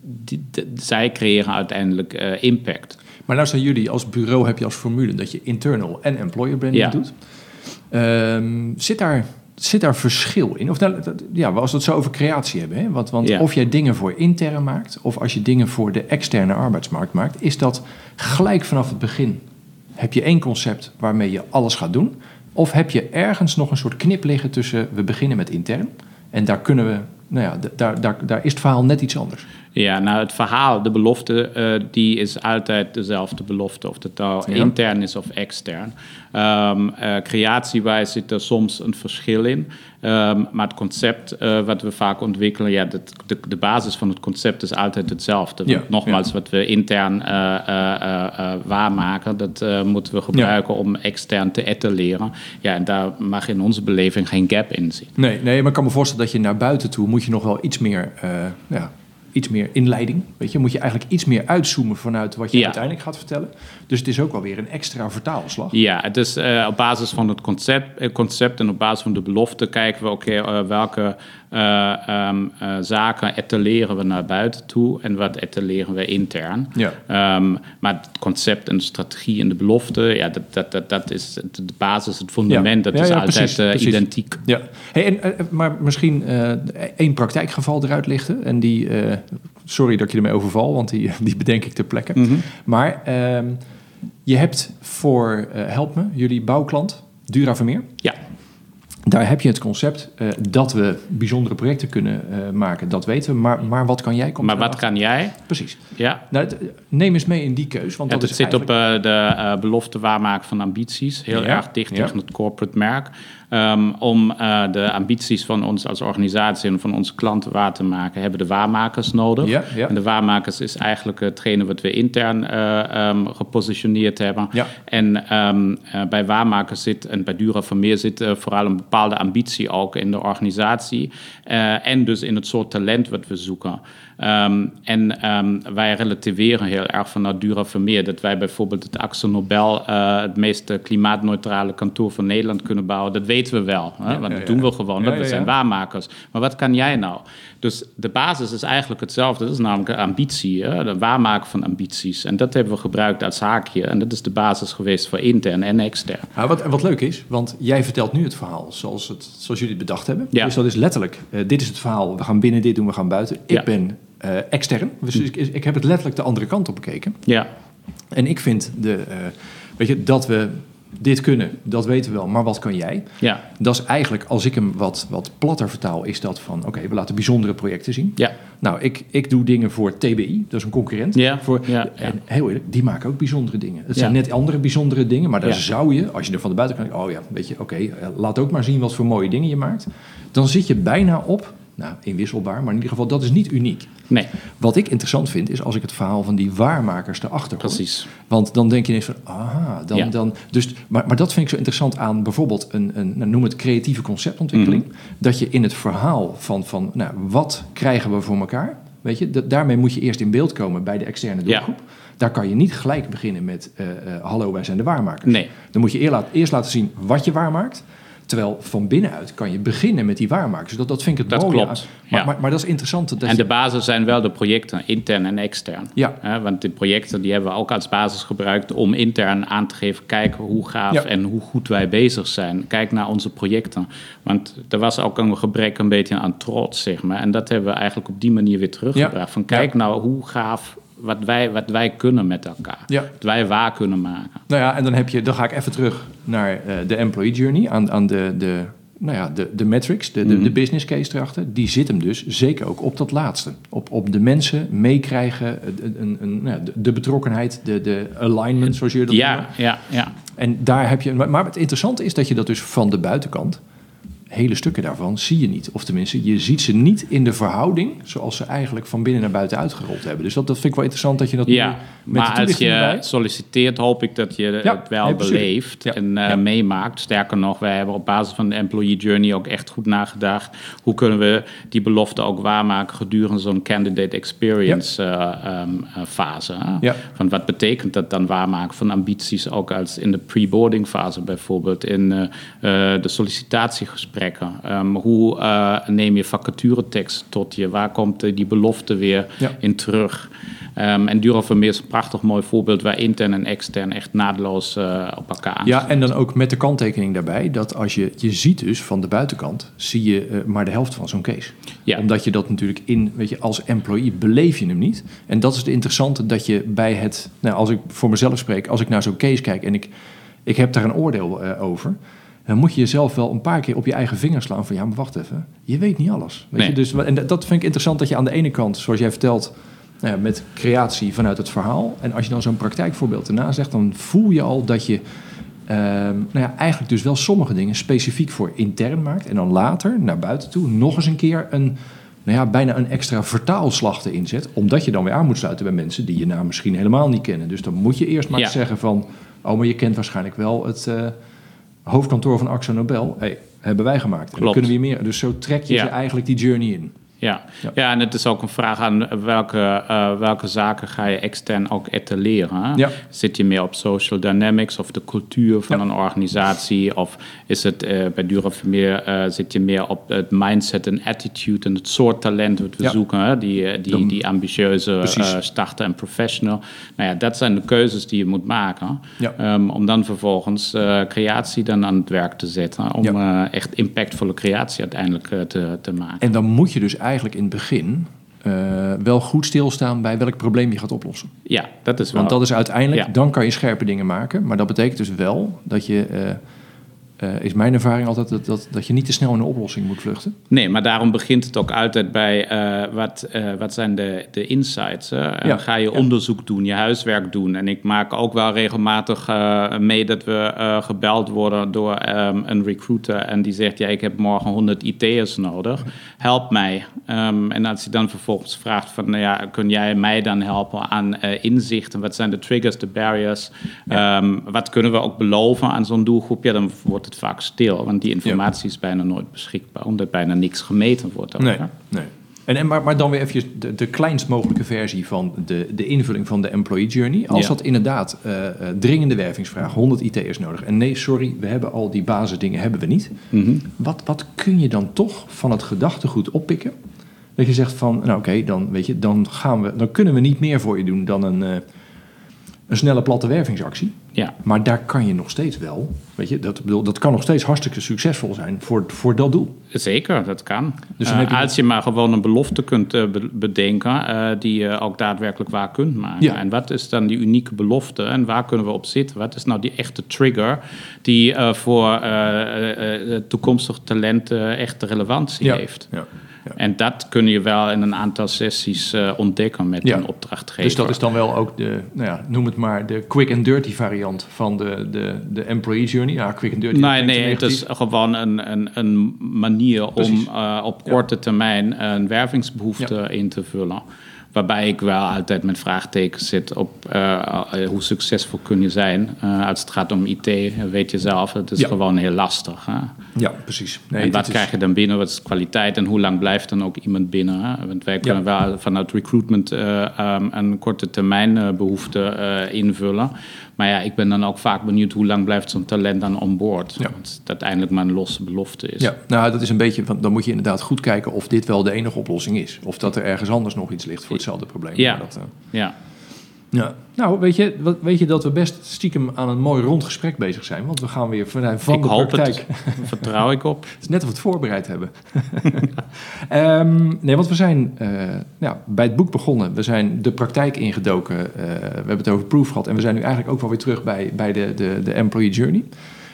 die- zij creëren uiteindelijk eh, impact. Maar nou zijn jullie als bureau, heb je als formule dat je internal en employer branding Ja. doet. Ehm, zit, daar, zit daar verschil in? Of nou, dat- ja, als we het zo over creatie hebben. Hè? Want, want Ja. of jij dingen voor intern maakt, of als je dingen voor de externe arbeidsmarkt maakt, is dat gelijk vanaf het begin. Heb je één concept waarmee je alles gaat doen? Of heb je ergens nog een soort knip liggen tussen we beginnen met intern en daar kunnen we, nou ja, daar, daar, daar is het verhaal net iets anders. Ja, nou het verhaal, de belofte, eh, die is altijd dezelfde belofte. Of het nou Ja. intern is of extern. Ehm eh, creatiewijs zit er soms een verschil in. Ehm, maar het concept eh, wat we vaak ontwikkelen, ja, dat, de, de basis van het concept is altijd hetzelfde. Ja, Nogmaals, wat we intern waarmaken, dat moeten we gebruiken om extern te etaleren. Ja, en daar mag in onze beleving geen gap in zitten. Nee, nee, maar ik kan me voorstellen dat je naar buiten toe moet je nog wel iets meer, ja, iets meer inleiding. Weet je, moet je eigenlijk iets meer uitzoomen vanuit wat je Ja. uiteindelijk gaat vertellen. Dus het is ook wel weer een extra vertaalslag. Ja, het is eh, op basis van het concept, eh, concept en op basis van de belofte kijken we, oké, eh, welke eh, zaken etaleren we naar buiten toe en wat etaleren we intern. Ja. Ehm, maar het concept en de strategie en de belofte, ja, dat, dat, dat, dat is de basis, het fundament, Ja. dat Ja, is altijd precies, eh, precies. identiek. Ja, hey, en, maar misschien één praktijkgeval eruit lichten. En die, sorry dat ik je ermee overval, want die, [LAUGHS] die bedenk ik ter plekke. Mhm. Maar ehm, Je hebt voor, help me, jullie bouwklant, Dura Vermeer. Ja, Daar heb je het concept eh, dat we bijzondere projecten kunnen eh, maken, dat weten we. Maar, maar wat kan jij? Komt maar wat kan jij? Precies. Ja, Nou, het- neem eens mee in die keus. Want Ja, dat het is zit op eh, de belofte waarmaken van ambities. Heel Ja, erg dicht ja. tegen het corporate merk. Ehm, om eh, de ambities van ons als organisatie en van onze klanten waar te maken, hebben de waarmakers nodig. Ja, ja. En de waarmakers is eigenlijk hetgene wat we intern eh, ehm, gepositioneerd hebben. Ja. En ehm, eh, bij waarmakers zit, en bij Dura Vermeer zit vooral een bepaalde ambitie ook in de organisatie. en dus in het soort talent wat we zoeken. Ehm, en ehm, wij relativeren heel erg vanuit Dura Vermeer dat wij bijvoorbeeld het Axel Nobel, eh, het meest eh, klimaatneutrale kantoor van Nederland kunnen bouwen. Dat weten we wel, hè? want ja, dat doen we gewoon. We zijn waarmakers. Maar wat kan jij nou? Dus de basis is eigenlijk hetzelfde. Dat is namelijk ambitie, hè? de waarmaken van ambities. En dat hebben we gebruikt als haakje. En dat is de basis geweest voor intern en extern. Ja, wat, wat leuk is, want jij vertelt nu het verhaal zoals, het, zoals jullie het bedacht hebben. Ja. Dus dat is letterlijk, eh, dit is het verhaal, we gaan binnen dit doen, we gaan buiten. Ik ben eh, extern, dus ik, ik heb het letterlijk de andere kant op bekeken. Ja, En ik vind de, eh, weet je, dat we dit kunnen, dat weten we wel, maar wat kan jij? ja, Dat is eigenlijk, als ik hem wat, wat platter vertaal, is dat van, oké, we laten bijzondere projecten zien. ja. Nou, ik, ik doe dingen voor TBI, dat is een concurrent. Ja, voor, ja. En heel eerlijk, die maken ook bijzondere dingen. Het zijn net andere bijzondere dingen, maar daar zou je, als je er van de buitenkant, oh ja, weet je, oké, eh, laat ook maar zien wat voor mooie dingen je maakt. Dan zit je bijna op, nou, inwisselbaar, maar in ieder geval, dat is niet uniek. Nee, Wat ik interessant vind, is als ik het verhaal van die waarmakers erachter hoor. precies. Want dan denk je ineens van, aha, dan, Ja. dan, dus, maar, maar dat vind ik zo interessant aan bijvoorbeeld een, een nou, noem het creatieve conceptontwikkeling. Mhm. Dat je in het verhaal van, van nou, wat krijgen we voor elkaar, weet je, dat, daarmee moet je eerst in beeld komen bij de externe Ja. doelgroep. Daar kan je niet gelijk beginnen met, eh, eh, hallo, wij zijn de waarmakers. Nee. Dan moet je eer laat- eerst laten zien wat je waarmaakt. Terwijl van binnenuit kan je beginnen met die waarmakers. Dat, dat vind ik het Dat mooie. klopt, Maar, ja. maar, maar dat is interessant. Dat En de basis zijn wel de projecten, intern en extern. Ja. Want die projecten die hebben we ook als basis gebruikt om intern aan te geven, kijk hoe gaaf Ja. en hoe goed wij bezig zijn. Kijk naar onze projecten. Want er was ook een gebrek een beetje aan trots, zeg maar. En dat hebben we eigenlijk op die manier weer teruggebracht. Van kijk nou hoe gaaf wat wij, wat wij kunnen met elkaar. Ja. Wat wij waar kunnen maken. Nou ja, en dan heb je, dan ga ik even terug naar eh, de employee journey, aan, aan de, de, nou ja, de, de metrics, de, de, Mhm. de business case erachter. Die zit hem dus zeker ook op dat laatste. Op, op de mensen meekrijgen, eh, een, een, een, nou ja, de, de betrokkenheid, de, de alignment, zoals je dat Ja, noemt. ja, ja. En daar heb je, maar, maar het interessante is dat je dat dus van de buitenkant, hele stukken daarvan, zie je niet. Of tenminste, je ziet ze niet in de verhouding zoals ze eigenlijk van binnen naar buiten uitgerold hebben. Dus dat, dat vind ik wel interessant dat je dat Ja, nu met de maar als je erbij- solliciteert, hoop ik dat je Ja, het wel beleeft Ja, en eh, ja. meemaakt. Sterker nog, wij hebben op basis van de employee journey ook echt goed nagedacht. Hoe kunnen we die belofte ook waarmaken gedurende zo'n candidate experience eh, ehm, eh, fase? Van wat betekent dat dan waarmaken van ambities ook als in de pre-boarding fase bijvoorbeeld, in de sollicitatiegesprekken. Ehm, hoe eh, neem je vacaturetekst tot je? Waar komt eh, die belofte weer Ja. in terug? Ehm, en Duro Vermeer is een prachtig mooi voorbeeld waar intern en extern echt naadloos eh, op elkaar aan. Ja, en dan ook met de kanttekening daarbij dat als je, je ziet dus van de buitenkant, zie je maar de helft van zo'n case. Ja. Omdat je dat natuurlijk in, weet je, als employee beleef je hem niet. En dat is het interessante dat je bij het, nou, als ik voor mezelf spreek, als ik naar zo'n case kijk en ik, ik heb daar een oordeel over, dan moet je jezelf wel een paar keer op je eigen vingers slaan van ja, maar wacht even, je weet niet alles. Weet Nee. je? Dus, en dat vind ik interessant dat je aan de ene kant, zoals jij vertelt, nou ja, met creatie vanuit het verhaal. En als je dan zo'n praktijkvoorbeeld erna zegt, dan voel je al dat je ehm, nou ja, eigenlijk dus wel sommige dingen specifiek voor intern maakt. En dan later, naar buiten toe, nog eens een keer een, nou ja, bijna een extra vertaalslag erin zet. Omdat je dan weer aan moet sluiten bij mensen die je naam misschien helemaal niet kennen. Dus dan moet je eerst maar Ja. zeggen van, oh, maar je kent waarschijnlijk wel het eh, hoofdkantoor van Axo Nobel. Hey, hebben wij gemaakt. En dan Klopt. kunnen we hier meer. Dus zo trek je Ja. ze eigenlijk die journey in. Ja. Ja. Ja. en het is ook een vraag aan welke, eh, welke zaken ga je extern ook etaleren. Ja. Zit je meer op social dynamics of de cultuur van Ja. een organisatie? Of is het eh, bij Dura Vermeer eh, zit je meer op het mindset en attitude en het soort talent wat we zoeken? Hè? Die, eh, die, die ambitieuze eh, starter en professional. Nou ja, dat zijn de keuzes die je moet maken. Ehm, om dan vervolgens eh, creatie dan aan het werk te zetten. Om eh, echt impactvolle creatie uiteindelijk eh, te, te maken. En dan moet je dus eigenlijk in het begin eh, wel goed stilstaan bij welk probleem je gaat oplossen. Ja, dat is wel. Want dat is uiteindelijk, Ja. dan kan je scherpe dingen maken. Maar dat betekent dus wel dat je, eh, eh, is mijn ervaring altijd, dat, dat, dat je niet te snel in een oplossing moet vluchten. Nee, maar daarom begint het ook altijd bij eh, wat, eh, wat zijn de, de insights. Ja, Ga je ja. onderzoek doen, je huiswerk doen. En ik maak ook wel regelmatig mee dat we gebeld worden door ehm, een recruiter. En die zegt, ja, ik heb morgen 100 IT'ers nodig. Help mij. Ehm, en als hij dan vervolgens vraagt van, nou ja, kun jij mij dan helpen aan inzichten? Wat zijn de triggers, de barriers? Ehm, wat kunnen we ook beloven aan zo'n doelgroep? Ja, dan wordt het vaak stil, want die informatie is bijna nooit beschikbaar, omdat bijna niks gemeten wordt. Nee, nee. En, en, maar, maar dan weer even de, de kleinst mogelijke versie van de, de invulling van de employee journey. Als Ja. dat inderdaad eh, eh, dringende wervingsvraag, 100 IT'ers nodig. En nee, sorry, we hebben al die basisdingen hebben we niet. Mhm. Wat, wat kun je dan toch van het gedachtegoed oppikken? Dat je zegt van, nou oké, dan, weet je, dan, gaan we, dan kunnen we niet meer voor je doen dan een, eh, een snelle platte wervingsactie. Ja, Maar daar kan je nog steeds wel, weet je, dat, bedoel, dat kan nog steeds hartstikke succesvol zijn voor, voor dat doel. zeker, dat kan. Dus dan Eh, heb je- Als je maar gewoon een belofte kunt eh, be- bedenken eh, die je ook daadwerkelijk waar kunt maken. Ja. En wat is dan die unieke belofte en waar kunnen we op zitten? Wat is nou die echte trigger die voor toekomstig talent echt relevantie heeft? Ja, ja. En dat kun je wel in een aantal sessies eh, ontdekken met Ja. een opdrachtgever. Dus dat is dan wel ook de, nou ja, noem het maar, de quick and dirty variant van de, de, de employee journey. Ja, quick and dirty. Nee, nee, het is gewoon een, een, een manier Precies. om eh, op korte termijn een wervingsbehoefte in te vullen. Waarbij ik wel altijd met vraagtekens zit op eh, eh, hoe succesvol kun je zijn. Eh, als het gaat om IT, weet je zelf, het is Ja. gewoon heel lastig. Hè? Ja, precies. Nee, en wat is- krijg je dan binnen? Wat is kwaliteit en hoe lang blijft dan ook iemand binnen? Hè? Want wij kunnen wel vanuit recruitment eh, ehm, een korte termijn eh, behoefte eh, invullen. Maar ja, ik ben dan ook vaak benieuwd hoe lang blijft zo'n talent dan on board. Ja. Want het uiteindelijk maar een losse belofte is. Ja, nou, dat is een beetje van. Dan moet je inderdaad goed kijken of dit wel de enige oplossing is. Of dat er ergens anders nog iets ligt voor hetzelfde probleem. Ja. Dat, eh, Ja. Ja. Nou, weet je, wat- weet je dat we best stiekem aan een mooi rond gesprek bezig zijn? Want we gaan weer vanuit van ik de hoop praktijk. het. [LAUGHS] Vertrouw ik op. Het is net of we het voorbereid hebben. [LAUGHS] Ehm, nee, want we zijn ja, bij het boek begonnen. We zijn de praktijk ingedoken. Eh, we hebben het over proof gehad. En we zijn nu eigenlijk ook wel weer terug bij, bij de, de, de employee journey.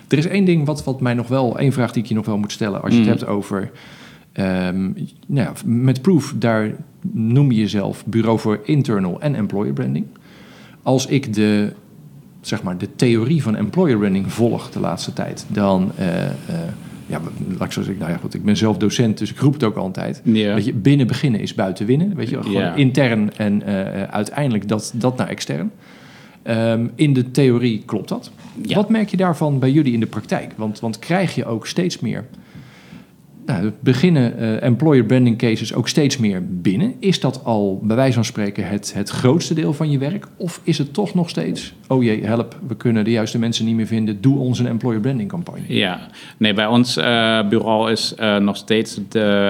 Er is één ding wat, wat mij nog wel... één vraag die ik je nog wel moet stellen. Als je Mm. het hebt over... ehm, nou ja, met proof, daar noem je jezelf bureau voor internal en employer branding. Als ik de, zeg maar, de theorie van employer branding volg de laatste tijd... dan... eh, eh, ja, laat ik zo zeggen, nou ja, goed, ik ben zelf docent, dus ik roep het ook altijd. Ja. Weet je, binnen beginnen is buiten winnen. Weet je, gewoon Ja. intern en eh, uiteindelijk dat, dat naar extern. Ehm, in de theorie klopt dat. Ja. Wat merk je daarvan bij jullie in de praktijk? Want, want krijg je ook steeds meer... Nou, beginnen eh, employer branding cases ook steeds meer binnen. Is dat al bij wijze van spreken het, het grootste deel van je werk? Of is het toch nog steeds, oh jee, help, we kunnen de juiste mensen niet meer vinden. Doe ons een employer branding campagne. Ja, nee, bij ons eh, bureau is eh, nog steeds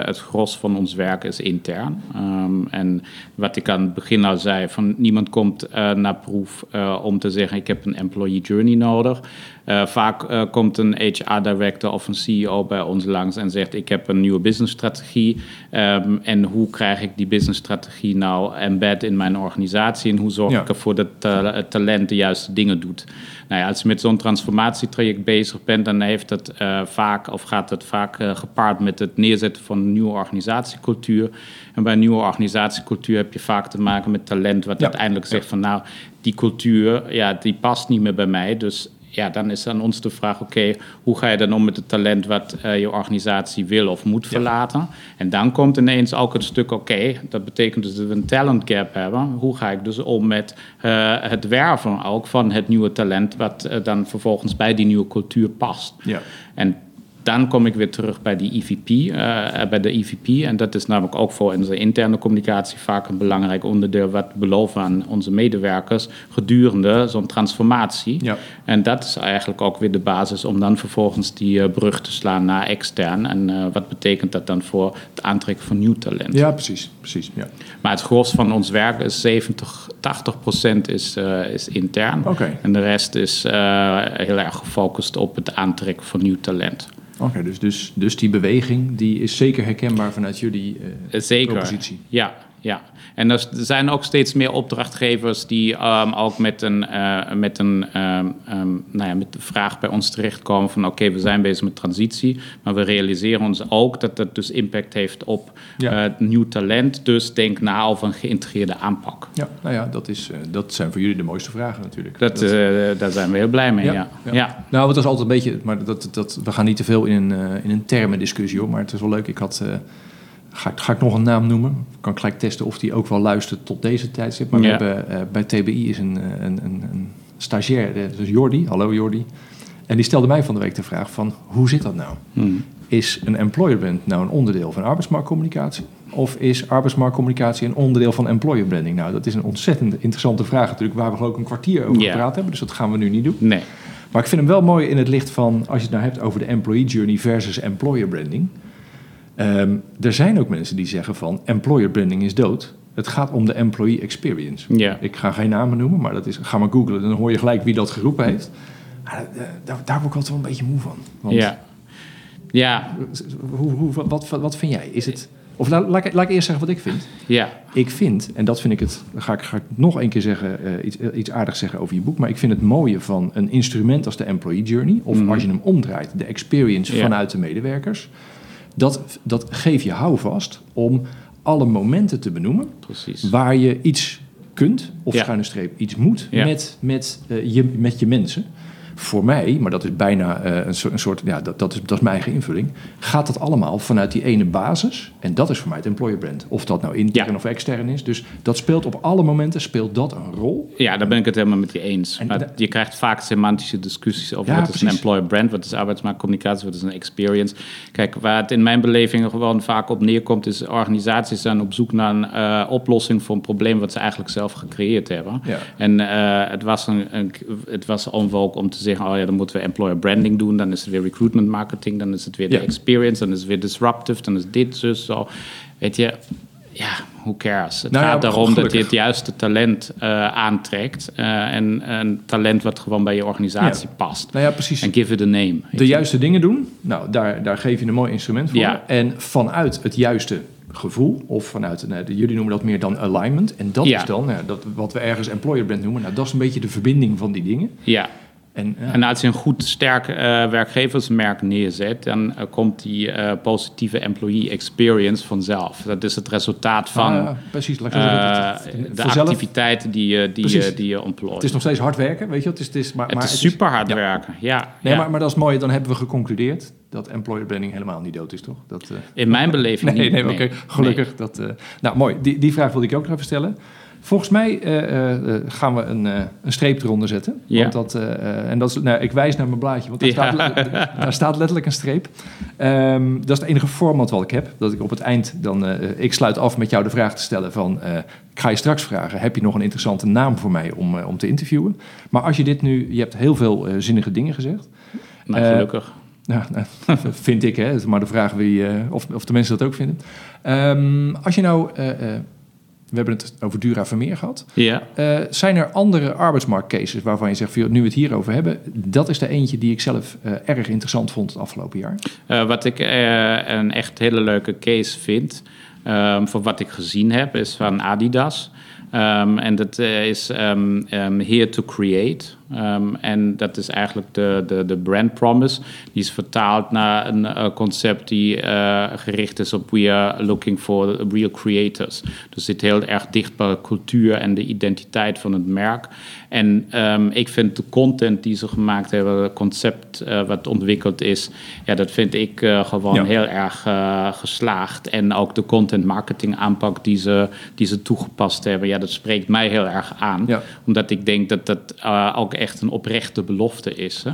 het, gros van ons werk is intern. Ehm, en wat ik aan het begin al zei, van niemand komt naar proef om te zeggen ik heb een employee journey nodig. Eh, vaak eh, komt een HR-director of een CEO bij ons langs en zegt ik heb een nieuwe businessstrategie Ehm en hoe krijg ik die businessstrategie nou embed in mijn organisatie en hoe zorg Ja. ik ervoor dat eh, het talent de juiste dingen doet. Nou ja, als je met zo'n transformatietraject bezig bent, dan heeft eh, vaak of gaat het vaak gepaard met het neerzetten van een nieuwe organisatiecultuur. En bij een nieuwe organisatiecultuur heb je vaak te maken met talent wat Ja. uiteindelijk zegt van nou, die cultuur, ja, die past niet meer bij mij. Dus ja, dan is aan ons de vraag: oké, hoe ga je dan om met het talent wat eh, je organisatie wil of moet verlaten? En dan komt ineens ook het stuk: oké, dat betekent dus dat we een talent gap hebben. Hoe ga ik dus om met eh, het werven ook van het nieuwe talent, wat eh, dan vervolgens bij die nieuwe cultuur past? Ja. En dan kom ik weer terug bij die EVP, eh, bij de EVP. En dat is namelijk ook voor onze interne communicatie vaak een belangrijk onderdeel wat we beloven aan onze medewerkers gedurende zo'n transformatie. Ja. En dat is eigenlijk ook weer de basis om dan vervolgens die eh, brug te slaan naar extern. En eh, wat betekent dat dan voor het aantrekken van nieuw talent? ja, precies. precies ja. Maar het gros van ons werk is 70, 80 procent is, eh, is intern. Oké. En de rest is eh, heel erg gefocust op het aantrekken van nieuw talent. Oké, dus, dus, dus die beweging die is zeker herkenbaar vanuit jullie eh, Zeker. propositie. Ja, ja. En er zijn ook steeds meer opdrachtgevers die um, ook met, een, uh, met, een, um, um, nou ja, met de vraag bij ons terechtkomen van oké, okay, we zijn bezig met transitie, maar we realiseren ons ook dat dat dus impact heeft op ja. uh, nieuw talent. Dus denk na over een geïntegreerde aanpak. Ja, nou ja, dat, is, uh, dat zijn voor jullie de mooiste vragen natuurlijk. Dat, dat daar zijn we heel blij mee, ja. ja. ja. ja. Nou, het is altijd een beetje, maar dat, dat, we gaan niet te veel in een, in een termendiscussie hoor, maar het is wel leuk. Ik had Ga, ga, ik nog een naam noemen? Kan ik gelijk testen of die ook wel luistert tot deze tijdstip. Maar we hebben, uh, bij TBI is een, een, een, een stagiair, dus Jordi. Hallo Jordi. En die stelde mij van de week de vraag van, hoe zit dat nou? Hmm. Is een employer brand nou een onderdeel van arbeidsmarktcommunicatie? Of is arbeidsmarktcommunicatie een onderdeel van employer branding? Nou, dat is een ontzettend interessante vraag natuurlijk, waar we geloof ik een kwartier over yeah. gepraat hebben. Dus dat gaan we nu niet doen. Nee. Maar ik vind hem wel mooi in het licht van, als je het nou hebt over de employee journey versus employer branding... Um, er zijn ook mensen die zeggen van employer branding is dood. Het gaat om de employee experience. Ja. Ik ga geen namen noemen, maar dat is, ga maar googlen. Dan hoor je gelijk wie dat geroepen heeft. Maar, uh, daar, daar word ik altijd wel een beetje moe van. Want ja. ja. Hoe, hoe, wat, wat, wat vind jij? Is het... Of laat, laat, ik, laat ik eerst zeggen wat ik vind. Ja. Ik vind, en dat vind ik het, ga ik, ga ik nog een keer zeggen, uh, iets, iets aardigs zeggen over je boek. Maar ik vind het mooie van een instrument als de employee journey, of mm. als je hem omdraait, de experience ja. vanuit de medewerkers dat, dat geeft je houvast om alle momenten te benoemen Precies. waar je iets kunt, of ja. schuine streep iets moet, ja. met, met, uh, je, met je mensen voor mij, maar dat is bijna uh, een, soort, een soort ja, dat, dat, is, dat is mijn eigen invulling, gaat dat allemaal vanuit die ene basis. En dat is voor mij het employer brand. Of dat nou intern ja. of extern is. Dus dat speelt op alle momenten, speelt dat een rol. Ja, daar ben ik het helemaal met je eens. En, maar je krijgt vaak semantische discussies over ja, wat precies. is een employer brand, wat is arbeidsmarktcommunicatie, wat is een experience. Kijk, waar het in mijn beleving gewoon vaak op neerkomt, is organisaties zijn op zoek naar een uh, oplossing voor een probleem wat ze eigenlijk zelf gecreëerd hebben. Ja. En uh, het was een, een, het was onvolk om te zeggen zeggen, oh ja, dan moeten we employer branding doen, dan is het weer recruitment marketing, dan is het weer de ja. experience, dan is het weer disruptive, dan is dit, zus, zo. Weet je, ja, who cares? Het nou gaat ja, erom gelukkig. dat je het juiste talent uh, aantrekt. Uh, en een talent wat gewoon bij je organisatie ja. past. Nou ja, precies. En give it a name. De juiste dingen doen, nou, daar, daar geef je een mooi instrument voor. Ja. En vanuit het juiste gevoel, of vanuit, nou, jullie noemen dat meer dan alignment. En dat is dan, nou, dat, wat we ergens employer brand noemen, nou, dat is een beetje de verbinding van die dingen. Ja, En, ja, En als je een goed, sterk uh, werkgeversmerk neerzet, dan uh, komt die uh, positieve employee experience vanzelf. Dat is het resultaat van Ah, precies, het- de activiteiten die je, die, Precies. die je ontplooit. Het is nog steeds hard werken, weet je. Het is, het is, maar, Het maar is super hard ja. werken, ja. Nee, maar, maar dat is mooi. Dan hebben we geconcludeerd dat employer branding helemaal niet dood is, toch? Dat, eh, In mijn beleving [LAUGHS] nee, niet. nee, oké, gelukkig. Dat, eh, nou, mooi. Die, die vraag wilde ik ook nog even stellen. Volgens mij eh, eh, eh, gaan we een, een streep eronder zetten. Ja. Want dat, en dat is, nou, ik wijs naar mijn blaadje, want daar, Ja. staat, [LAUGHS] daar staat letterlijk een streep. Ehm, dat is het enige format wat ik heb. Dat ik op het eind dan... ik sluit af met jou de vraag te stellen van... ik ga je straks vragen, heb je nog een interessante naam voor mij om, om te interviewen? Maar als je dit nu... Je hebt heel veel zinnige dingen gezegd. Nou, gelukkig. Ja, [LAUGHS] nou, [LAUGHS] vind ik, hè. Maar de vraag wie, eh, of, of de mensen dat ook vinden. Ehm, als je nou... we hebben het over Dura Vermeer gehad. Ja. Eh, zijn er andere arbeidsmarktcases waarvan je zegt... nu we het hierover hebben... dat is de eentje die ik zelf eh, erg interessant vond het afgelopen jaar. Uh, wat ik een echt hele leuke case vind, um, voor wat ik gezien heb, is van Adidas. Um, en dat is um, Here to Create. En dat is eigenlijk de, de, de brand promise. Die is vertaald naar een uh, concept die uh, gericht is op we are looking for real creators. Dus zit heel erg dicht bij de cultuur en de identiteit van het merk. En um, ik vind de content die ze gemaakt hebben, het concept uh, wat ontwikkeld is, ja, dat vind ik gewoon Ja. heel erg geslaagd. En ook de content marketing aanpak die ze, die ze toegepast hebben, ja, dat spreekt mij heel erg aan. Ja. Omdat ik denk dat dat ook echt een oprechte belofte is. Hè?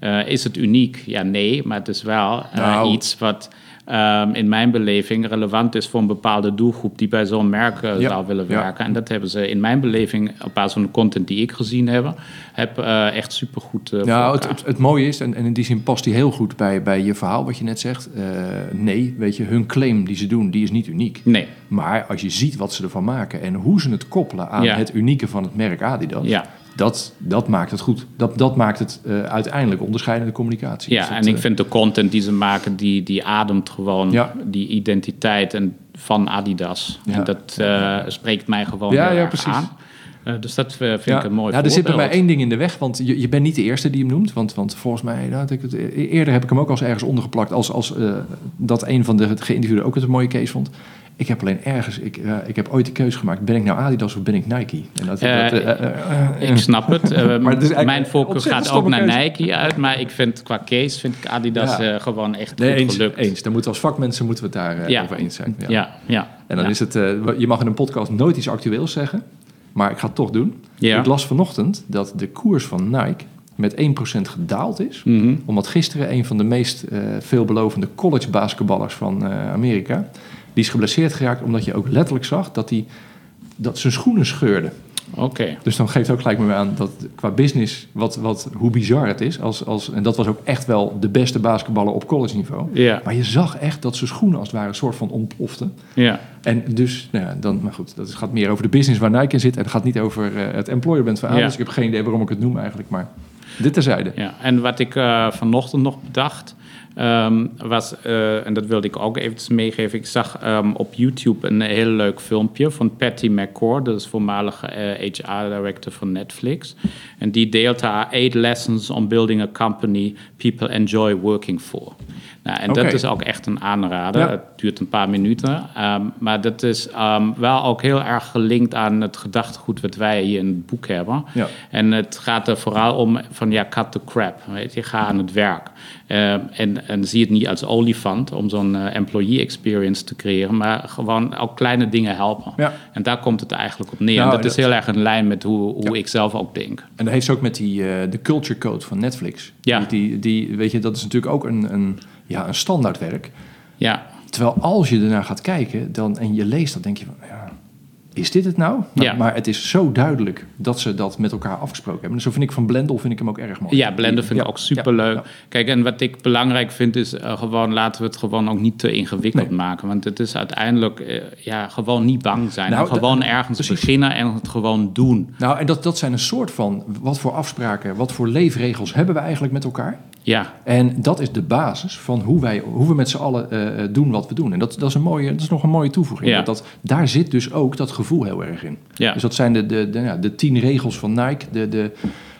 Uh, is het uniek? Ja, nee, maar het is wel uh, Nou. iets wat um, in mijn beleving relevant is voor een bepaalde doelgroep die bij zo'n merk uh, Ja, zou willen ja. werken. En dat hebben ze in mijn beleving, op basis van de content die ik gezien heb, heb echt supergoed uh, Nou, het, het, het mooie is, en, en in die zin past die heel goed bij, bij je verhaal wat je net zegt. Eh, nee, weet je, hun claim die ze doen, die is niet uniek. Nee, Maar als je ziet wat ze ervan maken en hoe ze het koppelen aan Ja. het unieke van het merk Adidas, ja, Dat, dat maakt het goed. Dat, dat maakt het uh, uiteindelijk onderscheidende communicatie. Ja, Dus en ik eh, vind de content die ze maken, die, die ademt gewoon Ja. die identiteit en van Adidas. Ja. En dat eh, spreekt mij gewoon Ja, ja, precies. aan. Eh, dus dat eh, vind ja. ik een mooi ja, er zit bij mij voorbeeld. één ding in de weg, want je, je bent niet de eerste die hem noemt. Want, want volgens mij, nou, ik het, eerder heb ik hem ook al eens ergens ondergeplakt als, als eh, dat een van de geïnterviewden ook het een mooie case vond. Ik heb alleen ergens, ik, eh, ik heb ooit de keuze gemaakt, ben ik nou Adidas of ben ik Nike? En dat, Eh, dat, eh, Ik snap het. [LAUGHS] Maar het mijn voorkeur gaat ook naar keuze. Nike uit. Maar ik vind qua case vind ik Adidas Ja. gewoon echt nee, eens, gelukt. eens. Dan moeten we als vakmensen moeten we het daar Ja. over eens zijn. Ja. Ja, ja. En dan is het, je mag in een podcast nooit iets actueels zeggen, maar ik ga het toch doen. Ik las vanochtend dat de koers van Nike met 1% gedaald is. Mhm. Omdat gisteren een van de meest veelbelovende college basketballers van Amerika... die is geblesseerd geraakt omdat je ook letterlijk zag dat, hij dat zijn schoenen scheurde. Oké. Dus dan geeft ook gelijk me aan dat qua business wat, wat, hoe bizar het is. Als, als, en dat was ook echt wel de beste basketballer op college niveau. Ja, Maar je zag echt dat zijn schoenen als het ware een soort van ontploften. ja. En dus, nou ja, dan, maar goed, dat gaat meer over de business waar Nike in zit. En het gaat niet over eh, het employer bent van Adidas. Ja. Ik heb geen idee waarom ik het noem eigenlijk, maar dit terzijde. Ja, en wat ik eh, vanochtend nog bedacht ehm, was, eh, en dat wilde ik ook eventjes meegeven. Ik zag ehm, op YouTube een heel leuk filmpje van Patty McCord, dat is voormalige eh, HR-director van Netflix. En die deelt haar eight lessons on building a company people enjoy working for. Nou, en dat is ook echt een aanrader. Ja. Het duurt een paar minuten. ehm, maar dat is ehm, wel ook heel erg gelinkt aan het gedachtegoed wat wij hier in het boek hebben. Ja. En het gaat er vooral om van ja, cut the crap. Weet je, ga aan het werk. Ehm, en, en zie het niet als olifant om zo'n eh, employee experience te creëren, maar gewoon ook kleine dingen helpen. Ja. En daar komt het eigenlijk op neer. Nou, en dat, dat- is heel erg in lijn met hoe, hoe Ja. ik zelf ook denk. En dat heeft ze ook met die, eh, de culture code van Netflix. Ja. Die, die, weet je, dat is natuurlijk ook een, een, ja, een standaardwerk. Ja, Terwijl als je ernaar gaat kijken dan, en je leest, dan denk je van, ja, is dit het nou? Maar, Ja. maar het is zo duidelijk dat ze dat met elkaar afgesproken hebben. Dus zo vind ik van Blendel vind ik hem ook erg mooi. Ja, blenden vind ik Ja, ook superleuk. ja. Kijk, en wat ik belangrijk vind is eh, gewoon laten we het gewoon ook niet te ingewikkeld Nee. maken. Want het is uiteindelijk eh, ja, gewoon niet bang zijn. Nou, en gewoon ergens precies. beginnen en het gewoon doen. Nou, en dat, dat zijn een soort van, wat voor afspraken, wat voor leefregels hebben we eigenlijk met elkaar? Ja, En dat is de basis van hoe, wij, hoe we met z'n allen eh, doen wat we doen. En dat, dat, is een mooie, dat is nog een mooie toevoeging. Ja. Dat, dat, daar zit dus ook dat gevoel heel erg in. ja. Dus dat zijn de, de, de, ja, de tien regels van Nike. De, de,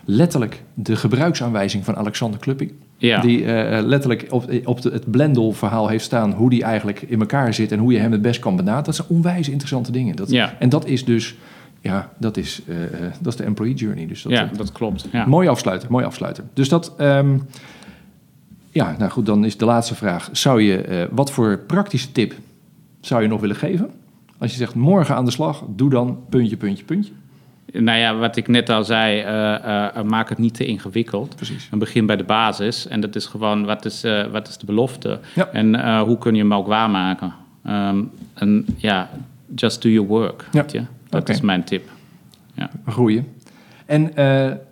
letterlijk de gebruiksaanwijzing van Alexander Klupping. ja. Die eh, letterlijk op, op de, het Blendel-verhaal heeft staan... hoe die eigenlijk in elkaar zit en hoe je hem het best kan benaderen. Dat zijn onwijs interessante dingen. Dat, Ja. En dat is dus... Ja, dat is, eh, eh, dat is de employee journey. Dus dat, ja, dat klopt. Ja. Mooi afsluiten, mooi afsluiten. Dus dat... ehm, ja, nou goed, dan is de laatste vraag. Zou je, eh, wat voor praktische tip zou je nog willen geven? Als je zegt morgen aan de slag, doe dan puntje, puntje, puntje. Nou ja, wat ik net al zei, eh, eh, maak het niet te ingewikkeld. Precies. En begin bij de basis. En dat is gewoon, wat is, wat is de belofte? Ja. En hoe kun je hem ook waarmaken? Ehm, en ja, just do your work. Ja. Weet je? Dat is mijn tip. Groeien. En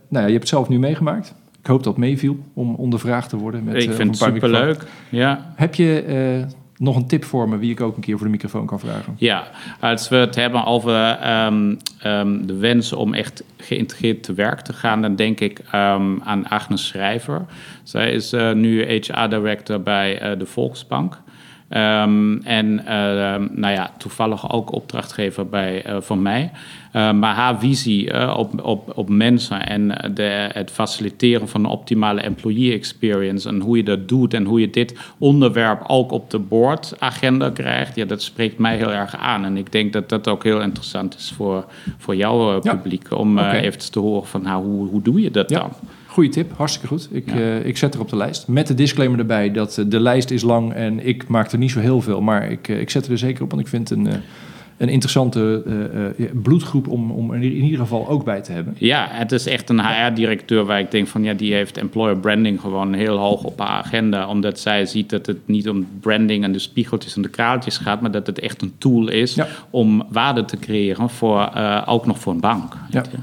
nou ja, je hebt het zelf nu meegemaakt. Ik hoop dat het meeviel om ondervraagd te worden. Met, ik eh, vind het superleuk. Ja. Heb je eh, nog een tip voor me wie ik ook een keer voor de microfoon kan vragen? Ja, als we het hebben over ehm, ehm, de wens om echt geïntegreerd te werk te gaan, dan denk ik ehm, aan Agnes Schrijver. Zij is eh, nu HR-director bij de Volksbank. Ehm, en ehm, nou ja, toevallig ook opdrachtgever bij, eh, van mij. Eh, maar haar visie eh, op, op, op mensen en de, het faciliteren van een optimale employee experience en hoe je dat doet en hoe je dit onderwerp ook op de boardagenda krijgt, ja, dat spreekt mij heel erg aan. En ik denk dat dat ook heel interessant is voor, voor jouw eh, Ja. publiek om even te horen van nou, hoe, hoe doe je dat Ja. dan? Goeie tip, hartstikke goed. Ik, Ja. eh, ik zet er op de lijst. Met de disclaimer erbij dat eh, de lijst is lang en ik maak er niet zo heel veel. Maar ik, eh, ik zet er er zeker op, want ik vind het een, een interessante bloedgroep om, om er in ieder geval ook bij te hebben. Ja, het is echt een HR-directeur waar ik denk van ja, die heeft employer branding gewoon heel hoog op haar agenda. Omdat zij ziet dat het niet om branding en de spiegeltjes en de kraaltjes gaat, maar dat het echt een tool is Ja. om waarde te creëren voor ook nog voor een bank. Ja. je.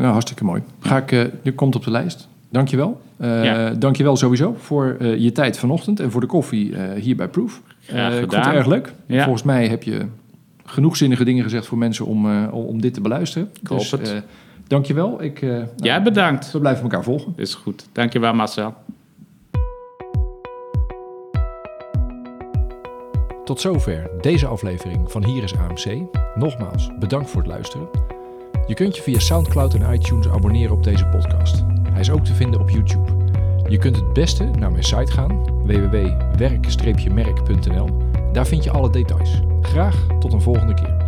Nou, hartstikke mooi. Ga ik, dit komt op de lijst. Dankjewel. Uh, Ja. Dankjewel sowieso voor eh, je tijd vanochtend en voor de koffie eh, hier bij Proof. Graag Eh, ik vond het gedaan. erg leuk. Ja. Volgens mij heb je genoeg zinnige dingen gezegd voor mensen om, eh, om dit te beluisteren. Ik hoop dus, het. eh, Dankjewel. Ik, uh, nou, Jij bedankt. We blijven elkaar volgen. Is goed. Dankjewel Marcel. Tot zover deze aflevering van Hier is AMC. Nogmaals, bedankt voor het luisteren. Je kunt je via SoundCloud en iTunes abonneren op deze podcast. Hij is ook te vinden op YouTube. Je kunt het beste naar mijn site gaan, www.werk-merk.nl. Daar vind je alle details. Graag tot een volgende keer.